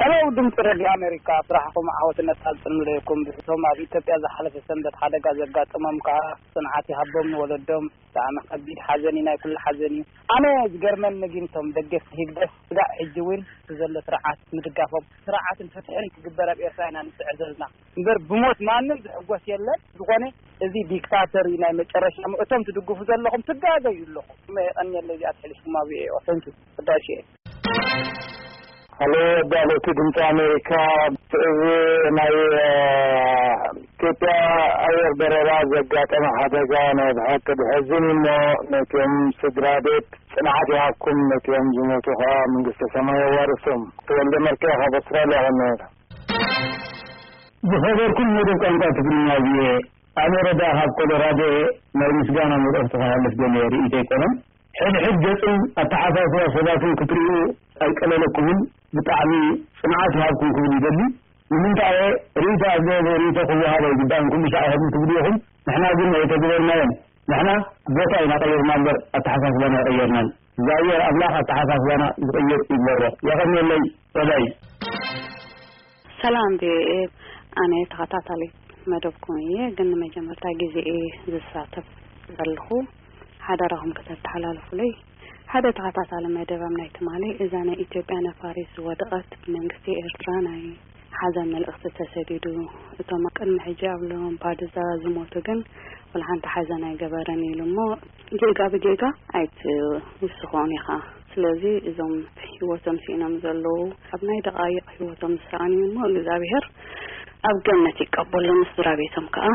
ሄሎ ድምፂ ረድዮ ኣሜሪካ ስራሕኹም ዓወትነት ኣልፅን ንደይኩም ብሕቶም ኣብ ኢትዮጵያ ዝሓለፈ ሰንበት ሓደጋ ዘጋጥሞም ከዓ ፅንዓት ይሃቦም ንወለዶም ብጣዕሚ ከቢድ ሓዘን እዩ ናይ ኩሉ ሓዘን እዩ ኣነ ዝገርመን ንግንቶም ደገፍቲ ህግደፍ ስጋዕ ሕጂ እውን ዘሎ ስርዓት ምድጋፎም ስርዓትን ፍትሕን ክግበር ኣብ ኤርትራ ኢና ንፅዕር ዘለና እምበር ብሞት ማንም ዝሕጎስ የለን ብዝኮነ እዚ ዲክታተር እዩ ናይ መጨረሻ እሞ እቶም ትድግፉ ዘለኹም ትጋገዩ ኣለኹም የቀንየለይ እዚኣ ተሕሊፍኩማ ቪኦኤ ኦተንቲክ ወዲ ኣሸኤ። ሃሎ ኣዳለውቲ ድምፂ ኣሜሪካ እዚ ናይ ኢትዮጵያ ኣየር በረራ ዘጋጠመ ሓደጋ ናይ ብሓቂ ድሕዝን እዩ እሞ ነትኦም ስድራ ቤት ፅንዓት ይሃብኩም ነትኦም ዝሞቱ ከዓ መንግስተ ሰማይ የዋርሶም ተወልደ መርቅያ ካብ ኣውስትራልያ ከነር ዝኸበርኩም መደብ ቋንቋ ትግርኛ ቪኦኤ፣ ኣነ ረዳ ካብ ኮሎራዶ እየ፣ ናይ ምስጋና መልእኽቲ ክሃልፍ ደልየ ርኢቶ ኣይኮነን፣ ሕድሕድ ገጽን ኣተሓሳስባ ሰባትን ክትርእዩ ኣይቀለለኩምን፣ ብጣዕሚ ጽንዓት ይሃብኩም ክብል ይደሊ፣ ንምንታይ እየ ርኢቶ ኣብ ዘበ ርኢቶ ክወሃብ ኣይግባእን ኩሉ ሻዕ ይሀቡ ትብሉ ኢኹም፣ ንሕና ግን ኣይተግበርናዮን፣ ንሕና ቦታ ኢና ቀይርና እምበር ኣተሓሳስባና ኣይቐየርናን። እግዚኣብሔር ኣምላክ ኣተሓሳስባና ዝቅይር ይግበሮ የቀንየለይ ጸደይ። ሰላም ቪኦኤ ኣነ ተኸታታሊት መደብኩም እየ ግን ንመጀመርታ ግዜ እየ ዝሳተፍ ዘለኹ ሓደራኹም ከተተሓላልፉለይ ሓደ ተኸታታሊ መደብ ኣብ ናይ ትማሊ እዛ ናይ ኢትዮጵያ ነፋሪት ዝወደቐት ብመንግስቲ ኤርትራ ናይ ሓዘን መልእኽቲ ተሰዲዱ እቶም ቅድሚ ሕጂ ኣብ ሎምፓዱዛ ዝሞቱ ግን ወላ ሓንቲ ሓዘን ኣይገበረን ኢሉ እሞ ጌጋ ብጌጋ ኣይትውስኾን ኢኻ ስለዚ እዞም ህይወቶም ሲኢኖም ዘለዉ ኣብ ናይ ደቓይቕ ህይወቶም ዝሰኣኑ እሞ እግዝኣብሄር ኣብ ገነት ይቀበሎ ምስ ስድራቤቶም ከኣ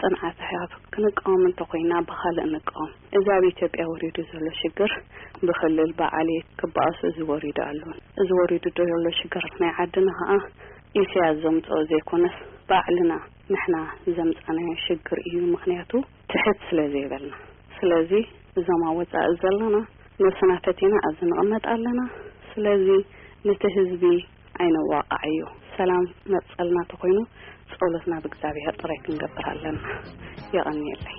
ጽንዓት ይሃብ ክንቃወም እንተኾይና ብኻልእ ንቃወም እዚ ኣብ ኢትዮጵያ ወሪዱ ዘሎ ሽግር ብክልል ብዓሌት ክበኣሱ እዚ ወሪዱ ኣሎ እዚ ወሪዱ ዘሎ ሽግር ናይ ዓድና ከኣ ኢሰያስ ዘምጽኦ ዘይኮነስ ባዕልና ንሕና ዘምጻናዮ ሽግር እዩ ምክንያቱ ትሕት ስለ ዘይበልና ስለዚ እዞም ኣብ ወጻኢ ዘለና ነብስና ፈቲና ኣብዚ ንቅመጥ ኣለና ስለዚ ነቲ ህዝቢ ኣይነዋቃዕዮ ሰላም መቅጸልና ተኮይኑ ጸሎት ናብ እግዚኣብሔር ጥራይ ክንገብር ኣለና የቀንየለይ።